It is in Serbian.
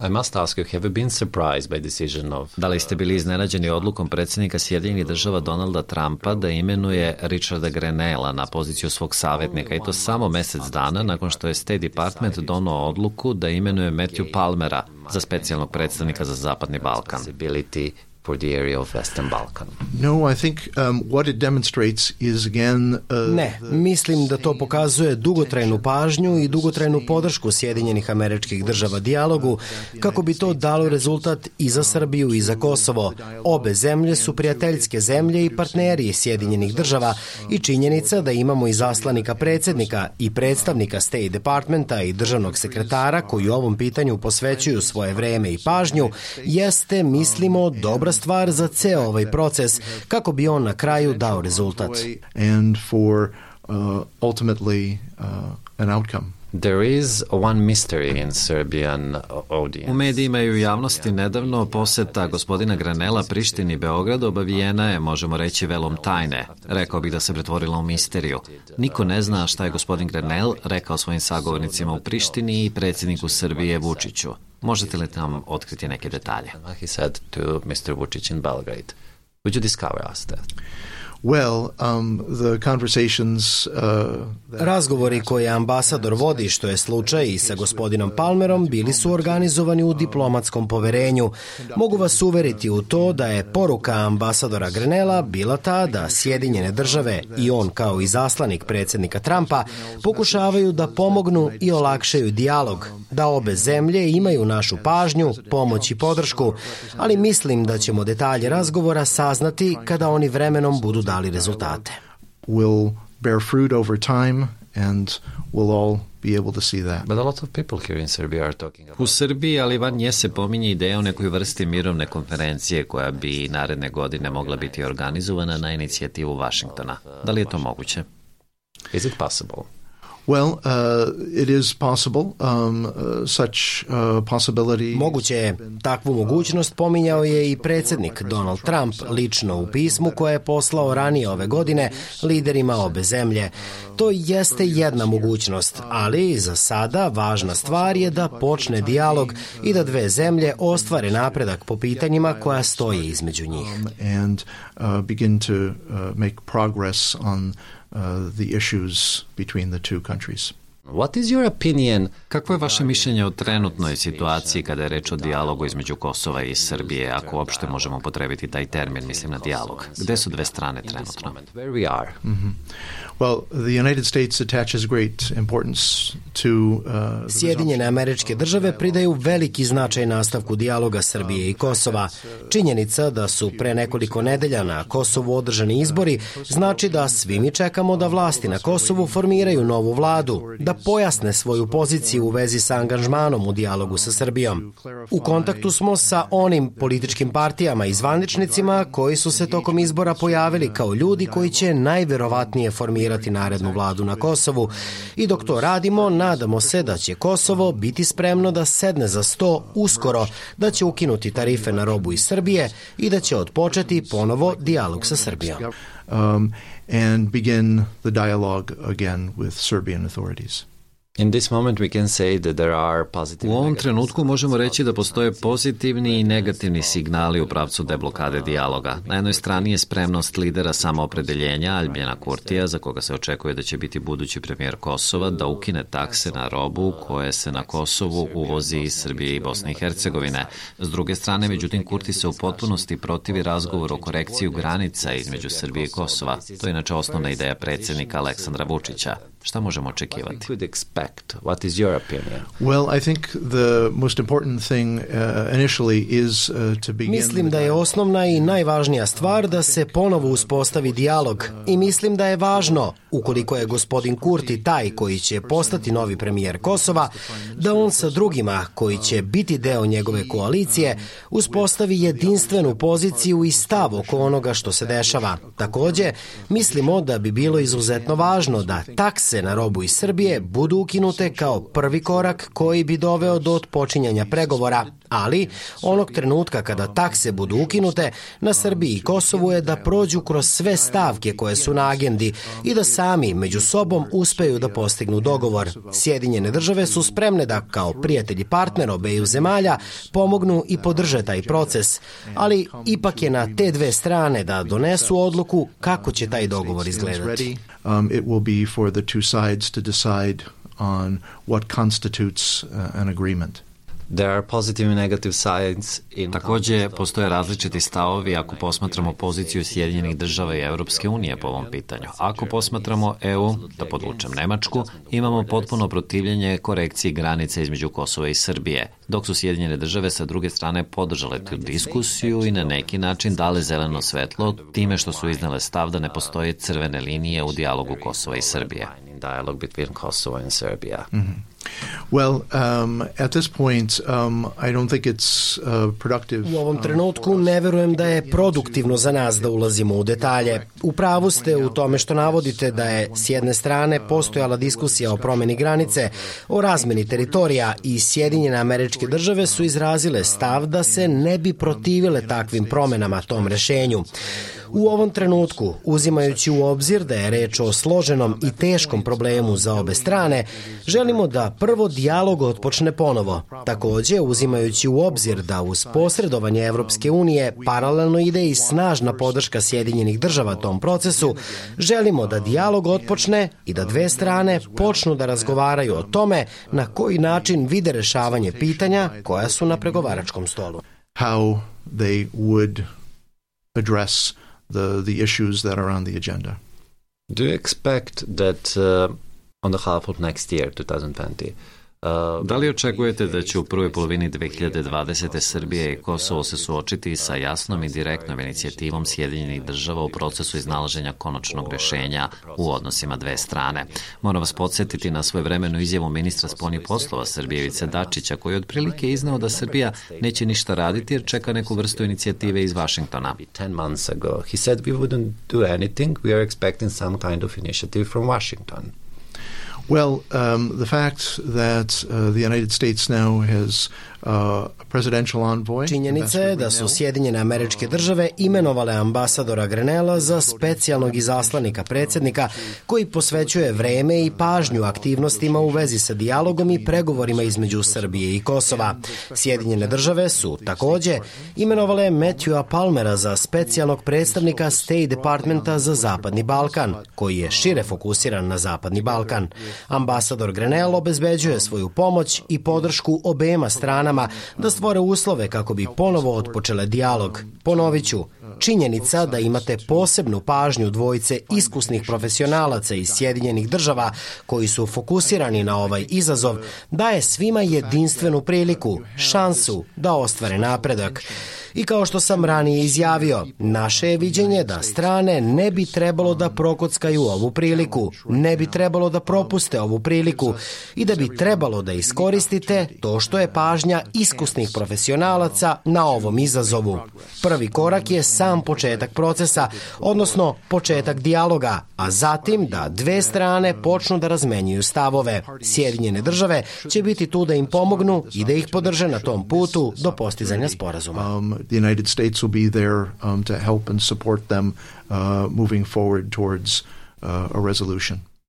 I must ask you, have you been surprised by decision of... Da li ste bili iznenađeni odlukom predsjednika Sjedinjenih država Donalda Trumpa da imenuje Richarda Grenella na poziciju svog savjetnika i to samo mesec dana nakon što je State Department donao odluku da imenuje Matthew Palmera za specijalnog predstavnika za Zapadni Balkan for the area of Western Balkan. No, I think um, what it demonstrates is again uh, Ne, mislim da to pokazuje dugotrajnu pažnju i dugotrajnu podršku Sjedinjenih američkih država dijalogu kako bi to dalo rezultat i za Srbiju i za Kosovo. Obe zemlje su prijateljske zemlje i partneri Sjedinjenih država i činjenica da imamo i zaslanika predsednika i predstavnika State Departmenta i državnog sekretara koji ovom pitanju posvećuju svoje vreme i pažnju jeste, mislimo, dobra stvar za ceo ovaj proces kako bi on na kraju dao rezultat. And for uh, ultimately uh, an outcome. There is one mystery in Serbian audience. U medijima i u javnosti nedavno poseta gospodina Granela Prištini i Beogradu obavijena je, možemo reći, velom tajne. Rekao bih da se pretvorila u misteriju. Niko ne zna šta je gospodin Granel rekao svojim sagovornicima u Prištini i predsjedniku Srbije Vučiću. Možete li nam otkriti neke detalje? He said to Mr. Vučić in Belgrade. Would you discover us that? Well, um, the conversations, uh, Razgovori koje ambasador vodi, što je slučaj i sa gospodinom Palmerom, bili su organizovani u diplomatskom poverenju. Mogu vas uveriti u to da je poruka ambasadora Grenela bila ta da Sjedinjene države i on kao i zaslanik predsednika Trumpa pokušavaju da pomognu i olakšaju dijalog, da obe zemlje imaju našu pažnju, pomoć i podršku, ali mislim da ćemo detalje razgovora saznati kada oni vremenom budu dali rezultate. Will bear fruit over time and we'll all be able to see that. But a lot of people here in Serbia are talking about... U Srbiji, ali van nje se pominje ideja o nekoj vrsti mirovne konferencije koja bi naredne godine mogla biti organizovana na inicijativu Vašingtona. Da li je to moguće? Is it possible? Well, uh, it is possible. Um, uh, such uh, possibility... Moguće je. Takvu mogućnost pominjao je i predsednik Donald Trump lično u pismu koje je poslao ranije ove godine liderima obe zemlje. To jeste jedna mogućnost, ali za sada važna stvar je da počne dijalog i da dve zemlje ostvare napredak po pitanjima koja stoje između njih. Um, and uh, begin to uh, make progress on uh, Uh, the issues between the two countries. What is your opinion? Kako je vaše mišljenje o trenutnoj situaciji kada je reč o dijalogu između Kosova i Srbije, ako uopšte možemo potrebiti taj termin, mislim na dijalog? Gde su dve strane trenutno? Where we are? Mm -hmm. Well, the United States attaches great importance to uh, Sjedinjene američke države pridaju veliki značaj nastavku dijaloga Srbije i Kosova. Činjenica da su pre nekoliko nedelja na Kosovu održani izbori znači da svi mi čekamo da vlasti na Kosovu formiraju novu vladu, da pojasne svoju poziciju u vezi sa angažmanom u dijalogu sa Srbijom. U kontaktu smo sa onim političkim partijama i zvaničnicima koji su se tokom izbora pojavili kao ljudi koji će najverovatnije formirati narednu vladu na Kosovu i dok to radimo, nadamo se da će Kosovo biti spremno da sedne za sto uskoro, da će ukinuti tarife na robu iz Srbije i da će odpočeti ponovo dijalog sa Srbijom. Um, and begin the dialogue again with Serbian authorities. In this moment we can say that there are positive U ovom trenutku možemo reći da postoje pozitivni i negativni signali u pravcu deblokade dijaloga. Na jednoj strani je spremnost lidera samoopredeljenja Albjena Kurtija, za koga se očekuje da će biti budući premijer Kosova, da ukine takse na robu koje se na Kosovu uvozi iz Srbije i Bosne i Hercegovine. S druge strane, međutim, Kurti se u potpunosti protivi razgovor o korekciju granica između Srbije i Kosova. To je inače osnovna ideja predsednika Aleksandra Vučića. Šta možemo očekivati? What is your opinion? Well, I think the most important thing uh, initially is uh, to begin Mislim da je osnovna i najvažnija stvar da se ponovo uspostavi dijalog i mislim da je važno, ukoliko je gospodin Kurti taj koji će postati novi premijer Kosova, da on sa drugima koji će biti deo njegove koalicije uspostavi jedinstvenu poziciju i stav oko onoga što se dešava. Takođe, mislimo da bi bilo izuzetno važno da takse na robu iz Srbije budu ukinute kao prvi korak koji bi doveo do odpočinjanja pregovora, ali onog trenutka kada takse budu ukinute, na Srbiji i Kosovu je da prođu kroz sve stavke koje su na agendi i da sami među sobom uspeju da postignu dogovor. Sjedinjene države su spremne da kao prijatelji partner obeju zemalja pomognu i podrže taj proces, ali ipak je na te dve strane da donesu odluku kako će taj dogovor izgledati. Um, it will be for the two sides to decide on what constitutes uh, an agreement. There are positive and negative sides in Takođe, postoje različiti stavovi ako posmatramo poziciju Sjedinjenih država i Evropske unije po ovom pitanju. Ako posmatramo EU, da podvučem Nemačku, imamo potpuno protivljenje korekciji granice između Kosova i Srbije, dok su Sjedinjene države sa druge strane podržale tu diskusiju i na neki način dale zeleno svetlo time što su iznale stav da ne postoje crvene linije u dijalogu Kosova i Srbije. Dialogue between Kosovo and Serbia. Mm -hmm. Well, um, at this point, um, I don't think it's uh, productive. U ovom trenutku ne verujem da je produktivno za nas da ulazimo u detalje. U pravu ste u tome što navodite da je s jedne strane postojala diskusija o promeni granice, o razmeni teritorija i Sjedinjene američke države su izrazile stav da se ne bi protivile takvim promenama tom rešenju. U ovom trenutku, uzimajući u obzir da je reč o složenom i teškom problemu za obe strane, želimo da prvo dijalog otpočne ponovo. Takođe, uzimajući u obzir da uz posredovanje Evropske unije paralelno ide i snažna podrška Sjedinjenih država tom procesu, želimo da dijalog otpočne i da dve strane počnu da razgovaraju o tome na koji način vide rešavanje pitanja koja su na pregovaračkom stolu. How they would address the, the issues that are on the agenda. Do you expect that uh, on the half of next year, 2020, Da li očekujete da će u prvoj polovini 2020. Srbije i Kosovo se suočiti sa jasnom i direktnom inicijativom Sjedinjenih država u procesu iznalaženja konačnog rešenja u odnosima dve strane? Moram vas podsjetiti na svoje vremenu izjavu ministra spolnih poslova Srbije Vice Dačića koji je otprilike iznao da Srbija neće ništa raditi jer čeka neku vrstu inicijative iz Vašingtona. 10 months ago, he said we wouldn't do anything, we are expecting some kind of initiative from Washington. Well, um, the fact that uh, the United States now has Činjenica je da su Sjedinjene američke države imenovale ambasadora Grenela za specijalnog izaslanika predsednika koji posvećuje vreme i pažnju aktivnostima u vezi sa dijalogom i pregovorima između Srbije i Kosova. Sjedinjene države su takođe imenovale Matthewa Palmera za specijalnog predstavnika State Departmenta za Zapadni Balkan, koji je šire fokusiran na Zapadni Balkan. Ambasador Grenell obezbeđuje svoju pomoć i podršku obema stranama da stvore uslove kako bi ponovo otpočele dijalog. Ponoviću, činjenica da imate posebnu pažnju dvojice iskusnih profesionalaca iz Sjedinjenih država koji su fokusirani na ovaj izazov daje svima jedinstvenu priliku, šansu da ostvare napredak. I kao što sam ranije izjavio, naše je viđenje da strane ne bi trebalo da prokockaju ovu priliku, ne bi trebalo da propuste ovu priliku i da bi trebalo da iskoristite to što je pažnja iskusnih profesionalaca na ovom izazovu. Prvi korak je sam početak procesa, odnosno početak dijaloga, a zatim da dve strane počnu da razmenjuju stavove. Sjedinjene države će biti tu da im pomognu i da ih podrže na tom putu do postizanja sporazuma. The United States will be there um, to help and support them uh, moving forward towards uh, a resolution.